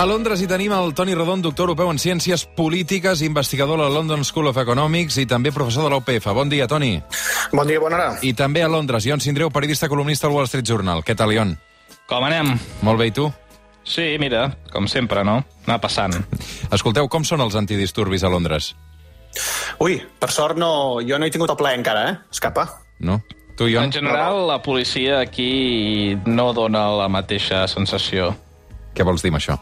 A Londres hi tenim el Toni Rodon, doctor europeu en Ciències Polítiques, investigador a la London School of Economics i també professor de l'UPF. Bon dia, Toni. Bon dia, bona hora. I també a Londres, Ion Sindreu, periodista columnista al Wall Street Journal. Què tal, Ion? Com anem? Molt bé, i tu? Sí, mira, com sempre, no? Anar passant. Escolteu, com són els antidisturbis a Londres? Ui, per sort no, jo no he tingut el plaer encara, eh? Escapa. No? Tu, Ion? En general, la policia aquí no dona la mateixa sensació. Què vols dir amb això?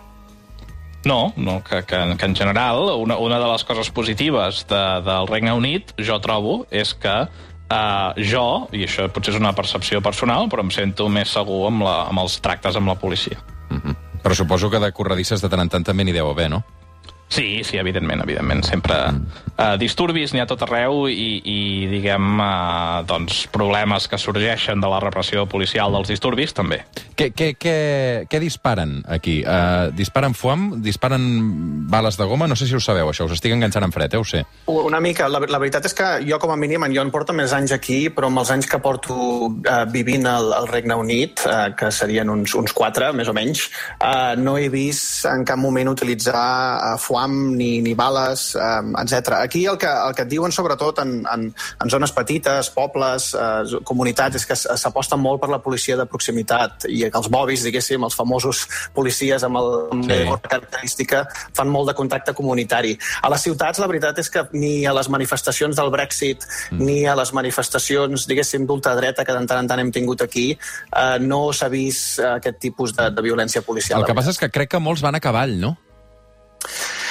No, no que, que, que en general una, una de les coses positives de, del Regne Unit, jo trobo, és que uh, jo, i això potser és una percepció personal, però em sento més segur amb, la, amb els tractes amb la policia. Però suposo que de corredisses de tant en tant també n'hi deu haver, no? Sí, sí, evidentment, evidentment. Sempre uh, disturbis n'hi ha a tot arreu i, i diguem, uh, doncs, problemes que sorgeixen de la repressió policial dels disturbis, també. Què, què, què, què disparen aquí? Uh, disparen foam? Disparen bales de goma? No sé si ho sabeu, això. Us estic enganxant en fred, eh? Ho sé. Una mica. La, la veritat és que jo, com a mínim, en Jon porta més anys aquí, però amb els anys que porto eh, vivint al, al Regne Unit, eh, que serien uns, uns quatre, més o menys, eh, no he vist en cap moment utilitzar eh, foam ni, ni bales, eh, etc. Aquí el que, el que et diuen, sobretot en, en, en zones petites, pobles, eh, comunitats, és que s- s'aposta molt per la policia de proximitat i que els bobis, diguéssim, els famosos policies amb, el, amb Sí. sí. característica fan molt de contacte comunitari. A les ciutats, la veritat és que ni a les manifestacions del Brexit mm. ni a les manifestacions, diguéssim, d'ultradreta que de tant en tant hem tingut aquí, eh, no s'ha vist eh, aquest tipus de, de violència policial. El que passa és que crec que molts van a cavall, no?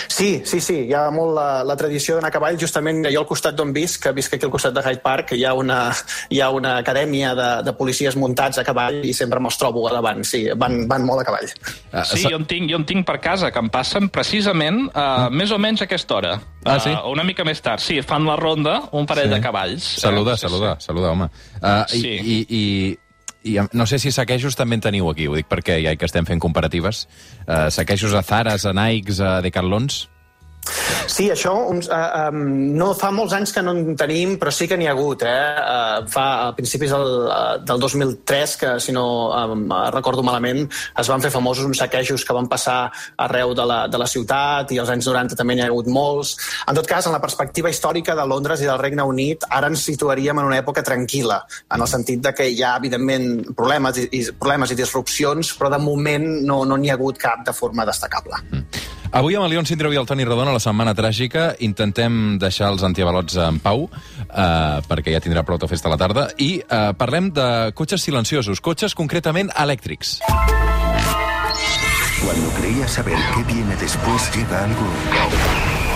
Sí, sí, sí, hi ha molt la, la tradició d'anar a cavall. Justament jo al costat d'on visc, que visc aquí al costat de Hyde Park, hi ha una, hi ha una acadèmia de, de policies muntats a cavall i sempre me'ls trobo a davant. Sí, van, van molt a cavall. Uh, Sí, jo en tinc, jo en tinc per casa, que em passen precisament uh, més o menys a aquesta hora. Ah, sí? Uh, una mica més tard. Sí, fan la ronda un parell Sí. de cavalls. Saluda, Eh, sí, saluda, saluda, home. Uh, Sí. i, i, i, no sé si saquejos també en teniu aquí, ho dic perquè ja que estem fent comparatives. Uh, saquejos a Zaras, a Nikes, a Decathlons... Sí, això uns, uh, um, no fa molts anys que no en tenim, però sí que n'hi ha hagut. Eh? Uh, fa a principis del, uh, del 2003, que si no um, recordo malament, es van fer famosos uns saquejos que van passar arreu de la, de la ciutat i als anys 90 també n'hi ha hagut molts. En tot cas, en la perspectiva històrica de Londres i del Regne Unit, ara ens situaríem en una època tranquil·la, en el sentit de que hi ha, evidentment, problemes i, i, problemes i disrupcions, però de moment no no n'hi ha hagut cap de forma destacable. Avui amb el Leon Sindreu i el Toni Rodon a la Setmana Tràgica intentem deixar els antiavalots en pau, eh, perquè ja tindrà prou festa a la tarda, i eh, parlem de cotxes silenciosos, cotxes concretament elèctrics. Cuando creías saber qué viene después, llega algo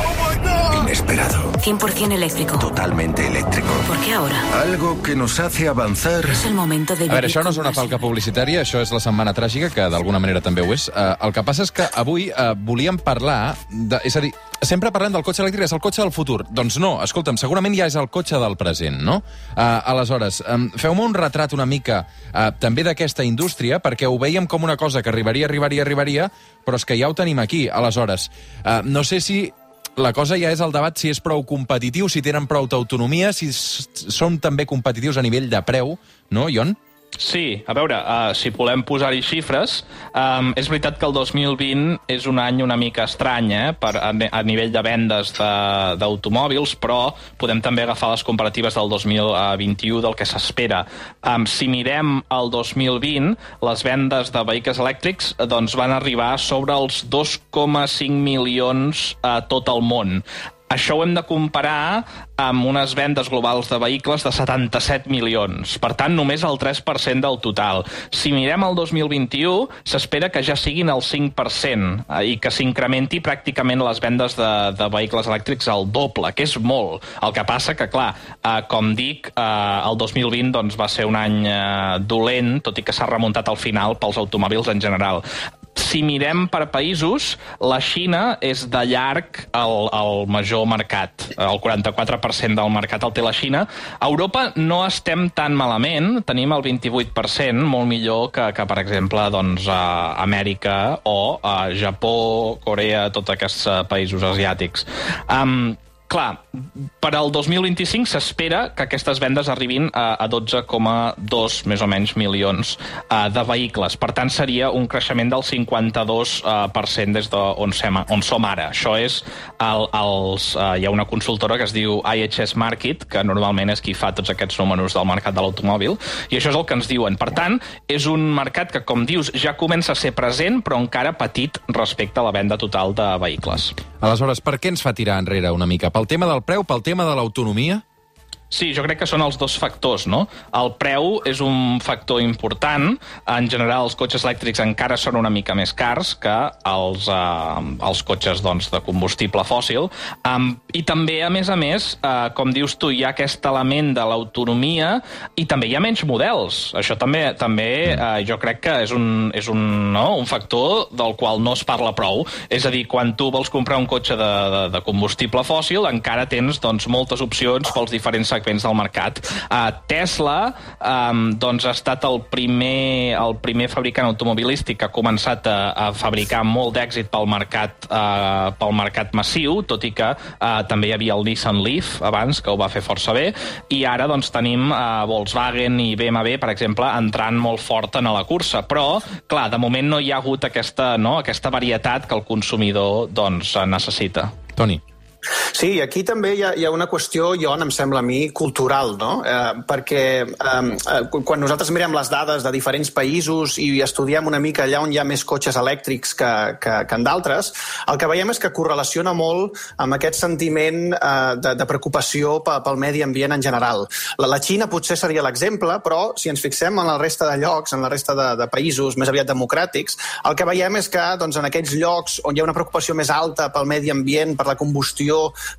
inesperado, 100% eléctrico. totalmente eléctrico. ¿Por qué ahora? Algo que nos hace avanzar. Es el momento de A veure, això no és una falca publicitària, això és la Setmana Tràgica, que d'alguna manera també ho és. Uh, el que passa és que avui uh, volíem parlar... De, és a dir, sempre parlem del cotxe elèctric, és el cotxe del futur. Doncs no, escolta'm, segurament ja és el cotxe del present, no? Uh, aleshores, um, feu-me un retrat una mica uh, també d'aquesta indústria, perquè ho veiem com una cosa que arribaria, arribaria, arribaria, però és que ja ho tenim aquí. Aleshores, uh, no sé si la cosa ja és el debat si és prou competitiu, si tenen prou autonomia, si són també competitius a nivell de preu, no, Ion? Sí, a veure, uh, si volem posar-hi xifres, um, és veritat que el 2020 és un any una mica estrany eh, per, a, a nivell de vendes de- d'automòbils, però podem també agafar les comparatives del 2021 del que s'espera. Um, si mirem el 2020, les vendes de vehicles elèctrics eh, doncs, van arribar sobre els 2,5 milions a tot el món. Això ho hem de comparar amb unes vendes globals de vehicles de 77 milions. Per tant, només el 3% del total. Si mirem el 2021, s'espera que ja siguin el 5% eh, i que s'incrementi pràcticament les vendes de, de vehicles elèctrics al doble, que és molt. El que passa que, clar, eh, com dic, eh, el 2020 doncs, va ser un any eh, dolent, tot i que s'ha remuntat al final pels automòbils en general si mirem per països, la Xina és de llarg el, el major mercat. El 44% del mercat el té la Xina. A Europa no estem tan malament, tenim el 28%, molt millor que, que per exemple, doncs, a Amèrica o a Japó, Corea, tots aquests eh, països asiàtics. Um, clar, per al 2025 s'espera que aquestes vendes arribin a, a 12,2 més o menys milions uh, de vehicles. Per tant, seria un creixement del 52% uh, des d'on som, on som ara. Això és el, els, uh, hi ha una consultora que es diu IHS Market, que normalment és qui fa tots aquests números del mercat de l'automòbil, i això és el que ens diuen. Per tant, és un mercat que, com dius, ja comença a ser present, però encara petit respecte a la venda total de vehicles. Aleshores, per què ens fa tirar enrere una mica? Pel tema del preu, pel tema de l'autonomia? Sí, jo crec que són els dos factors, no? El preu és un factor important. En general, els cotxes elèctrics encara són una mica més cars que els, eh, els cotxes doncs, de combustible fòssil. Um, I també, a més a més, eh, com dius tu, hi ha aquest element de l'autonomia i també hi ha menys models. Això també també eh, jo crec que és, un, és un, no? un factor del qual no es parla prou. És a dir, quan tu vols comprar un cotxe de, de, de combustible fòssil, encara tens doncs, moltes opcions pels diferents segments del mercat. Uh, Tesla um, doncs ha estat el primer, el primer fabricant automobilístic que ha començat a, a fabricar molt d'èxit pel mercat uh, pel mercat massiu, tot i que uh, també hi havia el Nissan Leaf abans, que ho va fer força bé, i ara doncs tenim uh, Volkswagen i BMW, per exemple, entrant molt fort en la cursa. Però, clar, de moment no hi ha hagut aquesta, no, aquesta varietat que el consumidor doncs, necessita. Toni. Sí, aquí també hi ha, hi ha una qüestió, jo em sembla a mi, cultural, no? Eh, perquè eh, quan nosaltres mirem les dades de diferents països i estudiem una mica allà on hi ha més cotxes elèctrics que, que, que en d'altres, el que veiem és que correlaciona molt amb aquest sentiment eh, de, de preocupació pel medi ambient en general. La, la Xina potser seria l'exemple, però si ens fixem en la resta de llocs, en la resta de, de països més aviat democràtics, el que veiem és que doncs, en aquests llocs on hi ha una preocupació més alta pel medi ambient, per la combustió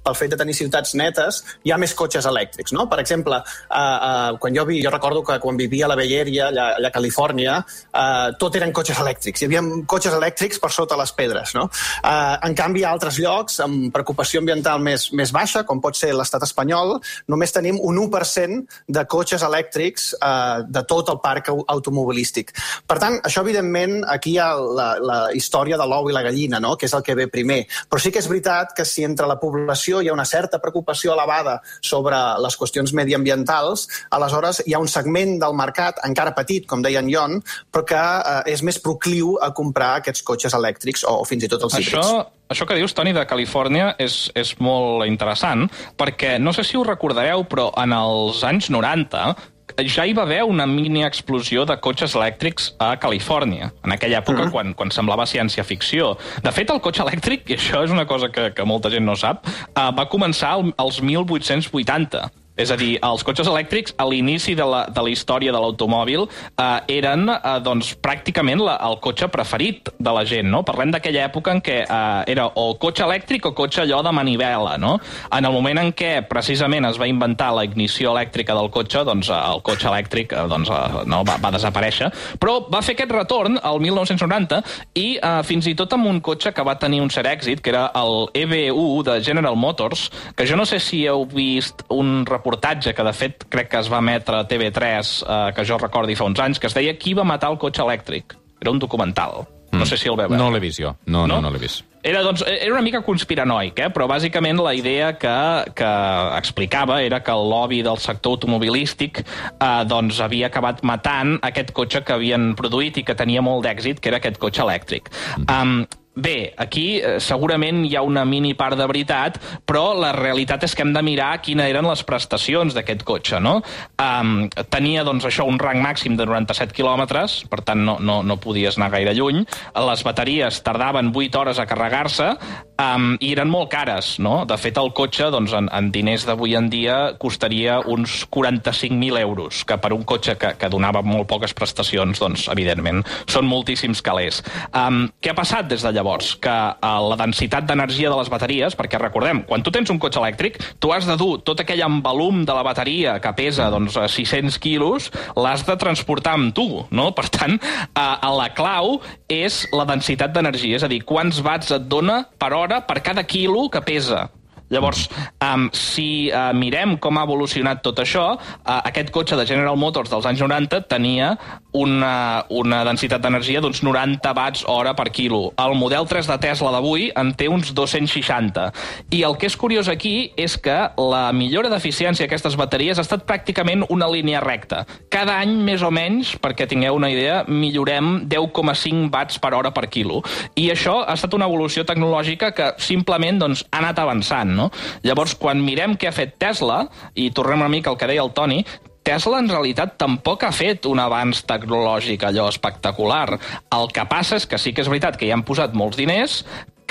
pel fet de tenir ciutats netes, hi ha més cotxes elèctrics. No? Per exemple, uh, uh, quan jo, vi, jo recordo que quan vivia a la Area, allà, allà a Califòrnia, uh, tot eren cotxes elèctrics. Hi havia cotxes elèctrics per sota les pedres. No? Uh, en canvi, a altres llocs, amb preocupació ambiental més, més baixa, com pot ser l'estat espanyol, només tenim un 1% de cotxes elèctrics uh, de tot el parc automobilístic. Per tant, això, evidentment, aquí hi ha la, la història de l'ou i la gallina, no? que és el que ve primer. Però sí que és veritat que si entre la població hi ha una certa preocupació elevada sobre les qüestions mediambientals, aleshores hi ha un segment del mercat, encara petit, com deia en Jon, però que eh, és més procliu a comprar aquests cotxes elèctrics o, o fins i tot els híbrids. Això, això que dius, Toni, de Califòrnia és, és molt interessant, perquè no sé si ho recordareu, però en els anys 90 ja hi va haver una mini explosió de cotxes elèctrics a Califòrnia, en aquella època uh -huh. quan, quan semblava ciència-ficció. De fet, el cotxe elèctric, i això és una cosa que, que molta gent no sap, uh, va començar als 1880 és a dir, els cotxes elèctrics a l'inici de, la, de la història de l'automòbil eh, eren eh, doncs, pràcticament la, el cotxe preferit de la gent. No? Parlem d'aquella època en què eh, era o cotxe elèctric o cotxe allò de manivela. No? En el moment en què precisament es va inventar la ignició elèctrica del cotxe, doncs eh, el cotxe elèctric eh, doncs, eh, no, va, va desaparèixer, però va fer aquest retorn al 1990 i eh, fins i tot amb un cotxe que va tenir un cert èxit, que era el EV1 de General Motors, que jo no sé si heu vist un reportatge que, de fet, crec que es va emetre a TV3, eh, que jo recordi fa uns anys, que es deia Qui va matar el cotxe elèctric? Era un documental. No sé si el veu veure. No l'he vist jo. No, no, no, no l'he vist. Era, doncs, era una mica conspiranoic, eh? però bàsicament la idea que, que explicava era que el lobby del sector automobilístic eh, doncs, havia acabat matant aquest cotxe que havien produït i que tenia molt d'èxit, que era aquest cotxe elèctric. Um, Bé, aquí eh, segurament hi ha una mini part de veritat, però la realitat és que hem de mirar quines eren les prestacions d'aquest cotxe, no? Um, tenia, doncs, això, un rang màxim de 97 quilòmetres, per tant, no, no, no podies anar gaire lluny. Les bateries tardaven 8 hores a carregar-se um, i eren molt cares, no? De fet, el cotxe, doncs, en, en diners d'avui en dia, costaria uns 45.000 euros, que per un cotxe que, que donava molt poques prestacions, doncs, evidentment, són moltíssims calés. Um, què ha passat des de llavors? Llavors que eh, la densitat d'energia de les bateries, perquè recordem, quan tu tens un cotxe elèctric, tu has de dur tot aquell envolum de la bateria que pesa doncs, 600 quilos, l'has de transportar amb tu, no? Per tant, eh, la clau és la densitat d'energia, és a dir, quants watts et dona per hora per cada quilo que pesa. Llavors, um, si uh, mirem com ha evolucionat tot això, uh, aquest cotxe de General Motors dels anys 90 tenia una, una densitat d'energia d'uns 90 watts hora per quilo. El model 3 de Tesla d'avui en té uns 260. I el que és curiós aquí és que la millora d'eficiència d'aquestes bateries ha estat pràcticament una línia recta. Cada any, més o menys, perquè tingueu una idea, millorem 10,5 watts per hora per quilo. I això ha estat una evolució tecnològica que simplement doncs, ha anat avançant, no? Llavors, quan mirem què ha fet Tesla, i tornem una mica al que deia el Toni, Tesla en realitat tampoc ha fet un avanç tecnològic allò espectacular. El que passa és que sí que és veritat que hi han posat molts diners,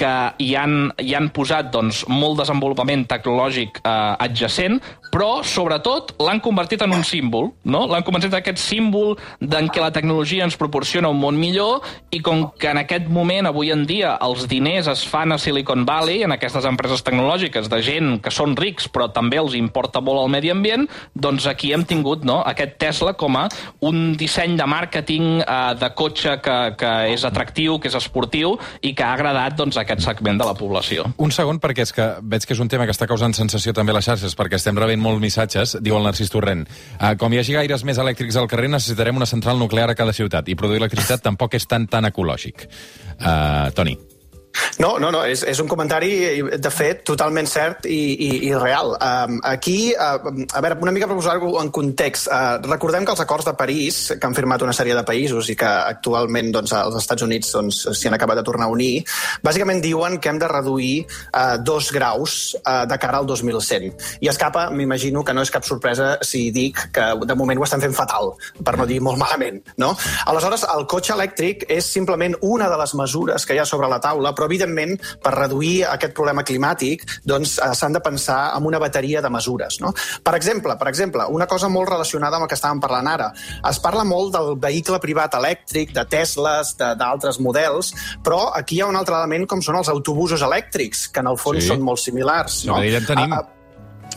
que hi han, hi han posat doncs, molt desenvolupament tecnològic eh, adjacent, però, sobretot, l'han convertit en un símbol, no? L'han convertit en aquest símbol d'en què la tecnologia ens proporciona un món millor i com que en aquest moment, avui en dia, els diners es fan a Silicon Valley, en aquestes empreses tecnològiques de gent que són rics però també els importa molt el medi ambient, doncs aquí hem tingut no, aquest Tesla com a un disseny de màrqueting eh, de cotxe que, que és atractiu, que és esportiu i que ha agradat doncs, aquest segment de la població. Un segon, perquè és que veig que és un tema que està causant sensació també a les xarxes, perquè estem rebent molts missatges, diu el Narcís Torrent. Uh, com hi hagi gaires més elèctrics al carrer, necessitarem una central nuclear a cada ciutat, i produir electricitat tampoc és tan tan ecològic. Uh, Toni. No, no, no, és, és un comentari, de fet, totalment cert i, i, i real. Um, aquí, uh, a veure, una mica per posar-ho en context, uh, recordem que els acords de París, que han firmat una sèrie de països i que actualment doncs, els Estats Units doncs, s'hi han acabat de tornar a unir, bàsicament diuen que hem de reduir uh, dos graus uh, de cara al 2100. I escapa, m'imagino que no és cap sorpresa si dic que de moment ho estan fent fatal, per no dir molt malament. No? Aleshores, el cotxe elèctric és simplement una de les mesures que hi ha sobre la taula, però evidentment per reduir aquest problema climàtic doncs eh, s'han de pensar en una bateria de mesures. No? Per exemple, per exemple, una cosa molt relacionada amb el que estàvem parlant ara. Es parla molt del vehicle privat elèctric, de Tesles, d'altres models, però aquí hi ha un altre element com són els autobusos elèctrics, que en el fons Sí. són molt similars. No? Tenim. Ah,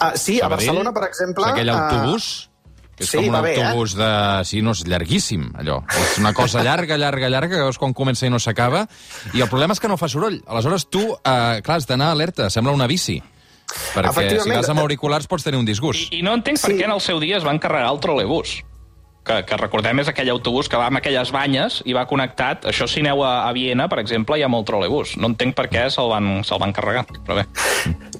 ah, sí, a Sabadell, Barcelona, per exemple... És aquell ah, autobús, que és sí, com un va bé, eh? autobús de... Sí, no, és llarguíssim, allò. És una cosa llarga, llarga, llarga, que veus quan comença i no s'acaba. I el problema és que no fa soroll. Aleshores, tu, eh, clar, has d'anar alerta. Sembla una bici. Perquè si vas amb auriculars pots tenir un disgust. I, I no entenc per Sí. què en el seu dia es van carregar el trolebús que, que recordem és aquell autobús que va amb aquelles banyes i va connectat. Això si aneu a, a Viena, per exemple, hi ha molt trolebús. No entenc per què se'l van, se van carregar, però bé.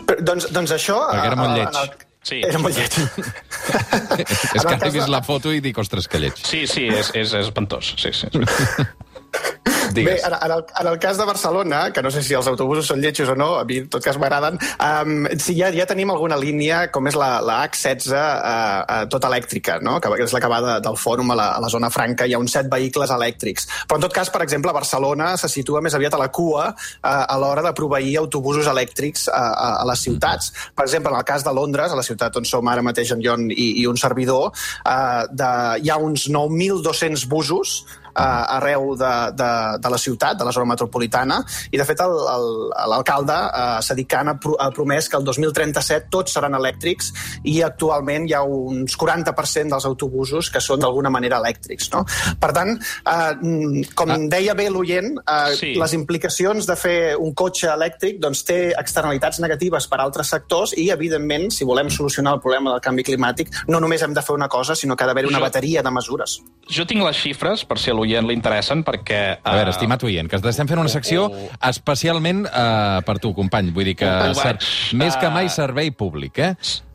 Però, doncs, doncs això... Perquè era molt eh, lleig. en el- Sí. Era molt lleig. és que ara he vist la foto i dic, ostres, que lleig. Sí, sí, és, és, és espantós. Sí, sí. Bé, Digues. en, en, el, en el cas de Barcelona, que no sé si els autobusos són lletjos o no, a mi en tot cas m'agraden, um, sí, ja, ja tenim alguna línia, com és la, la H16, uh, uh, tota elèctrica, no? que és la que va de, del fòrum a la, a la zona franca, hi ha uns set vehicles elèctrics. Però en tot cas, per exemple, Barcelona se situa més aviat a la cua uh, a l'hora de proveir autobusos elèctrics a, a, a les ciutats. Per exemple, en el cas de Londres, a la ciutat on som ara mateix en Jon i, i un servidor, uh, de, hi ha uns 9.200 busos uh, arreu de, de, de la ciutat, de la zona metropolitana, i de fet l'alcalde s'ha dit que han apro- ha promès que el 2037 tots seran elèctrics i actualment hi ha uns 40% dels autobusos que són d'alguna manera elèctrics. No? Per tant, uh, com Ah. deia bé l'oient, uh, Sí. les implicacions de fer un cotxe elèctric doncs, té externalitats negatives per a altres sectors i, evidentment, si volem solucionar el problema del canvi climàtic, no només hem de fer una cosa, sinó que ha d'haver una bateria de mesures. Jo tinc les xifres, per si a l'oient li interessen, perquè... A veure, eh, estimat oient, que estem fent una secció oh. especialment uh, per tu, company. Vull dir que vaig, ser, més que eh, mai servei públic, eh?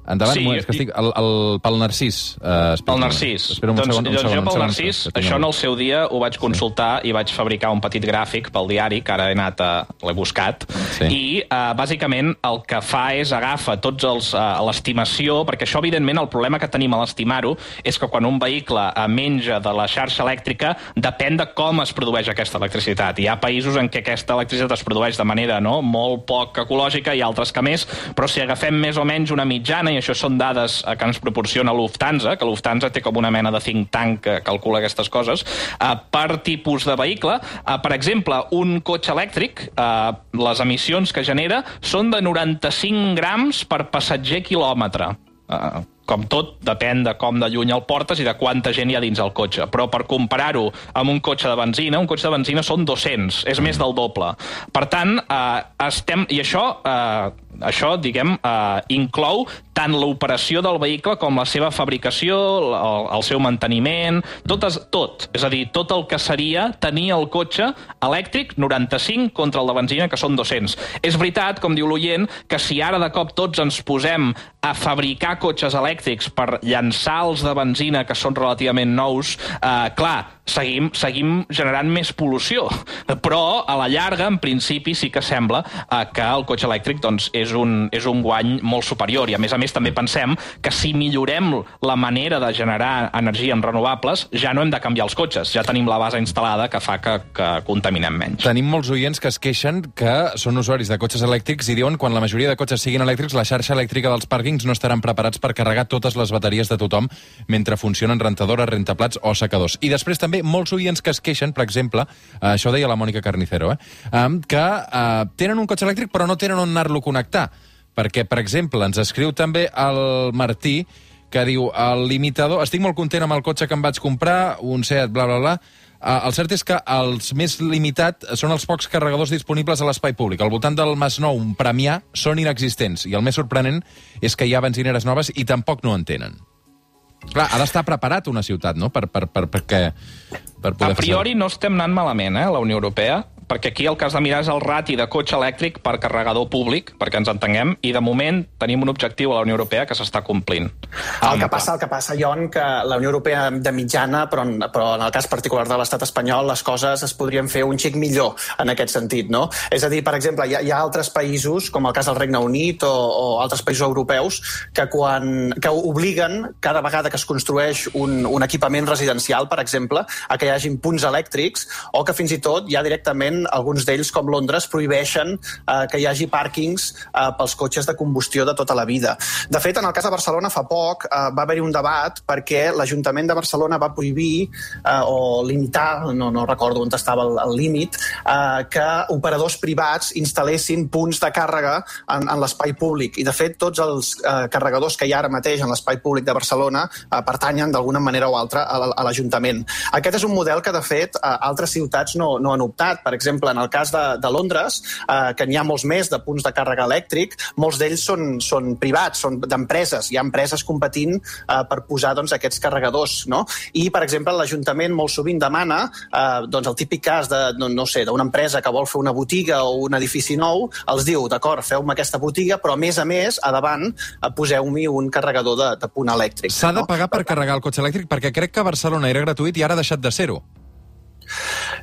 Endavant, Sí, sí, és que estic... El, el, pel Narcís. Uh, espera, El Narcís. Espera un doncs, segon, un doncs segon, jo pel segon, Narcís, tinc això en el- seu dia ho vaig consultar i vaig fabricar un petit gràfic pel diari, que ara he anat a... l'he buscat, Sí. i uh, bàsicament el que fa és agafa tots els... Uh, l'estimació, perquè això, evidentment, el problema que tenim a l'estimar-ho és que quan un vehicle uh, menja de la xarxa elèctrica depèn de com es produeix aquesta electricitat. Hi ha països en què aquesta electricitat es produeix de manera no, molt poc ecològica i altres que més, però si agafem més o menys una mitjana, i això són dades eh, que ens proporciona Lufthansa, que Lufthansa té com una mena de think tank que calcula aquestes coses, eh, per tipus de vehicle, eh, per exemple, un cotxe elèctric, eh, les emissions que genera són de 95 grams per passatger quilòmetre. Uh, com tot, depèn de com de lluny el portes i de quanta gent hi ha dins el cotxe. Però per comparar-ho amb un cotxe de benzina, un cotxe de benzina són 200, és més del doble. Per tant, eh, estem... I això, eh, això diguem, eh, inclou tant l'operació del vehicle com la seva fabricació, el, el seu manteniment, tot, és, tot. És a dir, tot el que seria tenir el cotxe elèctric 95 contra el de benzina, que són 200. És veritat, com diu l'oient, que si ara de cop tots ens posem a fabricar cotxes elèctrics per llançar els de benzina, que són relativament nous, eh, clar, seguim, seguim generant més pol·lució. Però, a la llarga, en principi, sí que sembla eh, que el cotxe elèctric doncs, és, un, és un guany molt superior. I, a més a més, també pensem que si millorem la manera de generar energia en renovables, ja no hem de canviar els cotxes. Ja tenim la base instal·lada que fa que, que contaminem menys. Tenim molts oients que es queixen que són usuaris de cotxes elèctrics i diuen quan la majoria de cotxes siguin elèctrics, la xarxa elèctrica dels pàrquings no estaran preparats per carregar totes les bateries de tothom mentre funcionen rentadores, rentaplats o secadors. I després també molts oients que es queixen, per exemple, eh, això deia la Mònica Carnicero, eh, que eh, tenen un cotxe elèctric però no tenen on anar-lo a connectar. Perquè, per exemple, ens escriu també el Martí, que diu, el limitador, estic molt content amb el cotxe que em vaig comprar, un Seat, bla, bla, bla, el cert és que els més limitat són els pocs carregadors disponibles a l'espai públic. Al voltant del Masnou, un Premià, són inexistents. I el més sorprenent és que hi ha benzineres noves i tampoc no en tenen. Clar, ha d'estar preparat una ciutat, no?, per, per, per, perquè, per poder A priori no estem anant malament, eh, la Unió Europea, perquè aquí el que has de mirar és el rati de cotxe elèctric per carregador públic, perquè ens entenguem, i de moment tenim un objectiu a la Unió Europea que s'està complint. El que passa, el que passa, Ion, que la Unió Europea de mitjana, però en, però en el cas particular de l'estat espanyol, les coses es podrien fer un xic millor en aquest sentit, no? És a dir, per exemple, hi ha, hi ha altres països, com el cas del Regne Unit o, o altres països europeus, que quan que obliguen, cada vegada que es construeix un, un equipament residencial, per exemple, a que hi hagin punts elèctrics, o que fins i tot ja directament alguns d'ells, com Londres, prohibeixen eh, que hi hagi pàrquings eh, pels cotxes de combustió de tota la vida. De fet, en el cas de Barcelona fa poc eh, va haver-hi un debat perquè l'Ajuntament de Barcelona va prohibir eh, o limitar, no, no recordo on estava el, límit, eh, que operadors privats instal·lessin punts de càrrega en, en l'espai públic. I, de fet, tots els eh, carregadors que hi ha ara mateix en l'espai públic de Barcelona eh, pertanyen d'alguna manera o altra a, a l'Ajuntament. Aquest és un model que, de fet, eh, altres ciutats no, no han optat. Per exemple, en el cas de, de Londres, eh, que n'hi ha molts més de punts de càrrega elèctric, molts d'ells són, són privats, són d'empreses. Hi ha empreses competint eh, per posar doncs, aquests carregadors. No? I, per exemple, l'Ajuntament molt sovint demana eh, doncs, el típic cas de, no, no sé, d'una empresa que vol fer una botiga o un edifici nou, els diu, d'acord, feu-me aquesta botiga, però a més a més, a davant, eh, poseu-m'hi un carregador de, de punt elèctric. S'ha de pagar per carregar el cotxe elèctric perquè crec que a Barcelona era gratuït i ara ha deixat de ser-ho.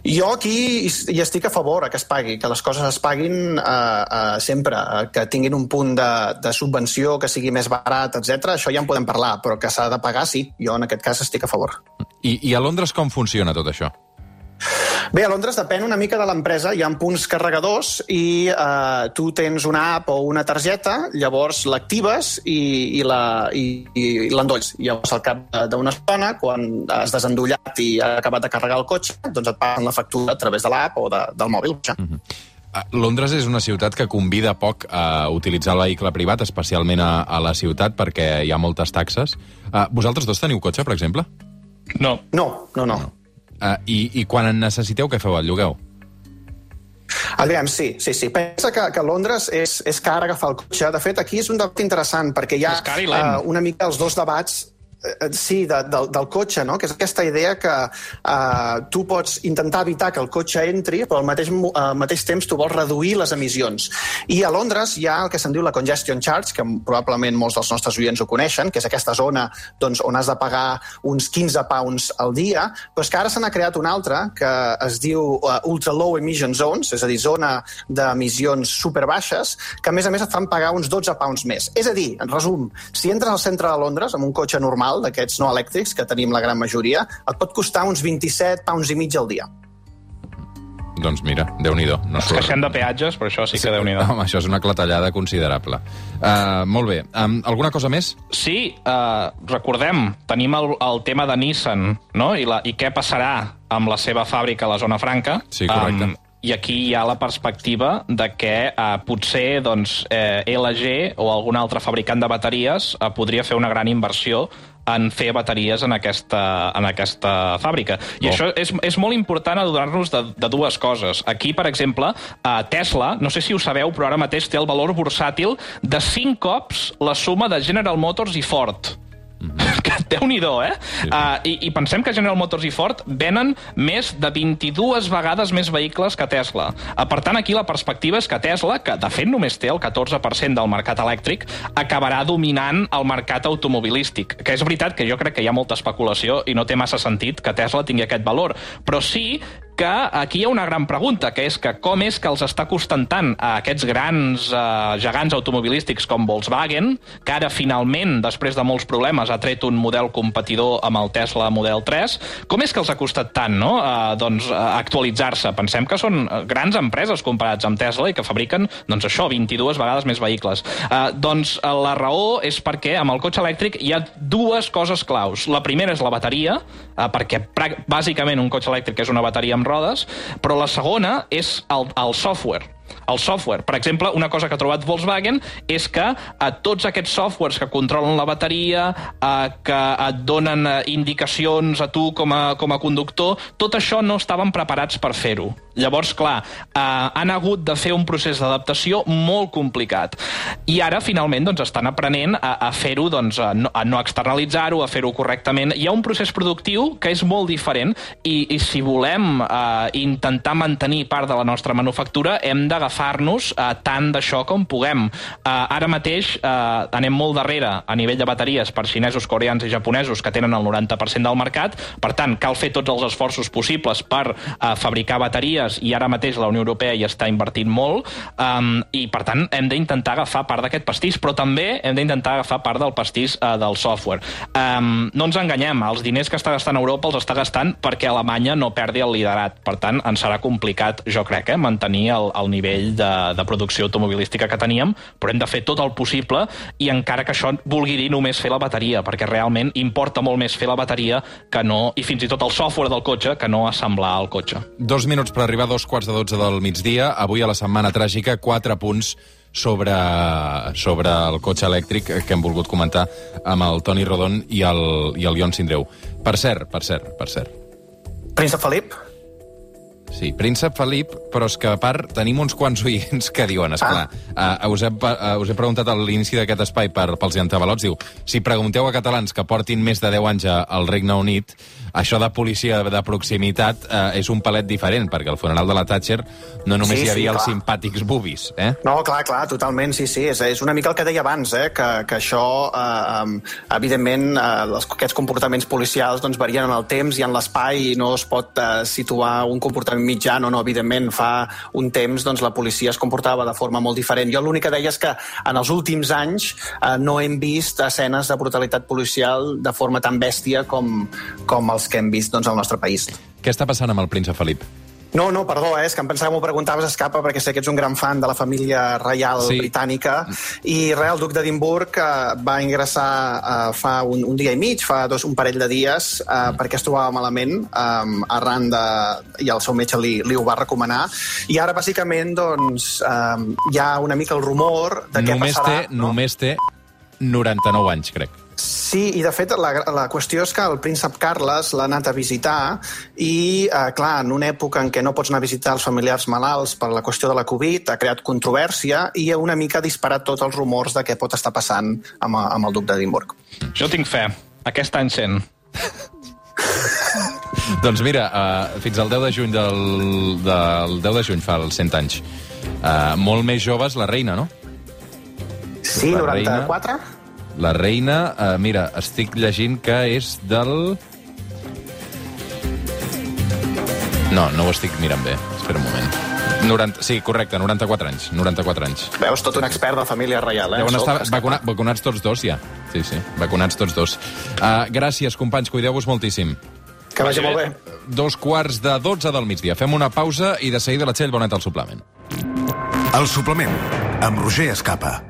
Jo aquí hi estic a favor que es pagui, que les coses es paguin eh, eh, sempre, eh, que tinguin un punt de, de subvenció, que sigui més barat, etc. Això ja en podem parlar, però que s'ha de pagar, sí. Jo en aquest cas estic a favor. I, I a Londres com funciona tot això? Bé, a Londres depèn una mica de l'empresa. Hi ha punts carregadors i eh, tu tens una app o una targeta, llavors l'actives i, i la- i- i l'endolls. Llavors, al cap d'una estona, quan has desendollat i ha acabat de carregar el cotxe, doncs et passen la factura a través de l'app o de, del mòbil. Ja. Ah, Londres és una ciutat que convida poc a utilitzar el vehicle privat, especialment a, a la ciutat, perquè hi ha moltes taxes. Uh, vosaltres dos teniu cotxe, per exemple? No. No, no, no. Uh, i, I quan en necessiteu, què feu? El llogueu? Aviam, sí, sí, sí. Pensa que, que a Londres és, és car agafar el cotxe. De fet, aquí és un debat interessant, perquè hi ha eh, una mica els dos debats sí, de, del, del cotxe, no? que és aquesta idea que uh, tu pots intentar evitar que el cotxe entri, però al mateix, al mateix temps tu vols reduir les emissions. I a Londres hi ha el que se'n diu la congestion charge, que probablement molts dels nostres oients ho coneixen, que és aquesta zona doncs, on has de pagar uns 15 pounds al dia, però és que ara se n'ha creat una altra que es diu uh, Ultra Low Emission Zones, és a dir, zona d'emissions superbaixes, que a més a més et fan pagar uns 12 pounds més. És a dir, en resum, si entres al centre de Londres amb un cotxe normal, d'aquests no elèctrics, que tenim la gran majoria, et pot costar uns 27 pounds i mig al dia. Doncs mira, déu-n'hi-do. No Es queixem de peatges, però això sí que déu-n'hi-do. Home, això és una clatellada considerable. Uh, molt bé. Um, alguna cosa més? Sí, uh, recordem, tenim el, el tema de Nissan, no? I, la, I què passarà amb la seva fàbrica a la zona franca. Sí, correcte. Um, i aquí hi ha la perspectiva de que uh, potser doncs, eh, LG o algun altre fabricant de bateries uh, podria fer una gran inversió en fer bateries en aquesta, en aquesta fàbrica. I Bo. això és, és molt important adonar-nos de, de dues coses. Aquí, per exemple, a Tesla, no sé si ho sabeu, però ara mateix té el valor bursàtil de 5 cops la suma de General Motors i Ford. Que Déu-n'hi-do, eh? Sí. Uh, i, I pensem que General Motors i Ford venen més de 22 vegades més vehicles que Tesla. Uh, per tant, aquí la perspectiva és que Tesla, que de fet només té el 14% del mercat elèctric, acabarà dominant el mercat automobilístic. Que és veritat que jo crec que hi ha molta especulació i no té massa sentit que Tesla tingui aquest valor. Però sí que aquí hi ha una gran pregunta, que és que com és que els està costant tant a aquests grans eh, gegants automobilístics com Volkswagen, que ara finalment, després de molts problemes, ha tret un model competidor amb el Tesla Model 3, com és que els ha costat tant no? eh, doncs, eh, actualitzar-se? Pensem que són eh, grans empreses comparats amb Tesla i que fabriquen doncs això, 22 vegades més vehicles. Eh, doncs eh, la raó és perquè amb el cotxe elèctric hi ha dues coses claus. La primera és la bateria, eh, perquè bàsicament un cotxe elèctric és una bateria amb rodes, però la segona és el, el software. El software. Per exemple, una cosa que ha trobat Volkswagen és que eh, tots aquests softwares que controlen la bateria, eh, que et donen eh, indicacions a tu com a, com a conductor, tot això no estaven preparats per fer-ho. Llavors, clar, eh, han hagut de fer un procés d'adaptació molt complicat. I ara, finalment, doncs, estan aprenent a, a fer-ho, doncs, a no, a no externalitzar-ho, a fer-ho correctament. Hi ha un procés productiu que és molt diferent i, i si volem eh, intentar mantenir part de la nostra manufactura, hem d'agafar-nos eh, tant d'això com puguem. Eh, ara mateix eh, anem molt darrere a nivell de bateries per xinesos, coreans i japonesos que tenen el 90% del mercat. Per tant, cal fer tots els esforços possibles per eh, fabricar bateries i ara mateix la Unió Europea hi està invertint molt um, i, per tant, hem d'intentar agafar part d'aquest pastís, però també hem d'intentar agafar part del pastís uh, del software. Um, no ens enganyem, els diners que està gastant Europa els està gastant perquè Alemanya no perdi el liderat. Per tant, ens serà complicat, jo crec, eh, mantenir el, el nivell de, de producció automobilística que teníem, però hem de fer tot el possible i encara que això vulgui dir només fer la bateria, perquè realment importa molt més fer la bateria que no, i fins i tot el software del cotxe, que no assemblar el cotxe. Dos minuts per arribar a dos quarts de dotze del migdia. Avui a la Setmana Tràgica, quatre punts sobre, sobre el cotxe elèctric que hem volgut comentar amb el Toni Rodon i el, i el Ion Sindreu. Per cert, per cert, per cert. Príncep Felip? Sí, príncep Felip, però és que a part tenim uns quants oients que diuen, esclar, ah. uh, us, he, uh, us he preguntat a l'inici d'aquest espai per, pels llantabalots, diu, si pregunteu a catalans que portin més de 10 anys al Regne Unit, això de policia de proximitat uh, és un palet diferent, perquè al funeral de la Thatcher no només Sí, hi sí, havia els clar. simpàtics bubis, eh? No, clar, clar, totalment, sí, sí. És, és una mica el que deia abans, eh, que, que això, eh, evidentment, eh, els, aquests comportaments policials doncs, varien en el temps i en l'espai i no es pot eh, situar un comportament mitjà, no, no, evidentment, fa un temps doncs, la policia es comportava de forma molt diferent. Jo l'únic que deia és que en els últims anys eh, no hem vist escenes de brutalitat policial de forma tan bèstia com, com els que hem vist doncs, al nostre país. Què està passant amb el príncep Felip? No, no, perdó, eh, és que em pensava que m'ho preguntaves escapa perquè sé que ets un gran fan de la família reial Sí. britànica i res, el duc d'Edimburg eh, va ingressar eh, fa un, un dia i mig, fa dos, un parell de dies eh, perquè es trobava malament eh, arran de... i el seu metge li, li ho va recomanar i ara bàsicament doncs eh, hi ha una mica el rumor de què només passarà. té, només té 99 anys, crec. Sí, i de fet la, la qüestió és que el príncep Carles l'ha anat a visitar i, eh, clar, en una època en què no pots anar a visitar els familiars malalts per la qüestió de la Covid, ha creat controvèrsia i una mica ha disparat tots els rumors de què pot estar passant amb, amb el duc d'Edimburg. Jo tinc fe. Aquest any 100. Doncs mira, uh, fins al 10 de juny del, del 10 de juny fa els 100 anys. Uh, molt més joves, la reina, no? Sí, La reina. 94? La reina, uh, mira, estic llegint que és del... No, no ho estic mirant bé. Espera un moment. 90, sí, correcte, 94 anys. 94 anys. Veus, tot un expert de família reial, eh? Deuen estar vacuna, vacunats tots dos, ja. Sí, sí, vacunats tots dos. Uh, gràcies, companys, cuideu-vos moltíssim. Que vagi molt bé. Dos quarts de 12 del migdia. Fem una pausa i de seguida la Txell Bonet al suplement. El suplement, amb Roger Escapa.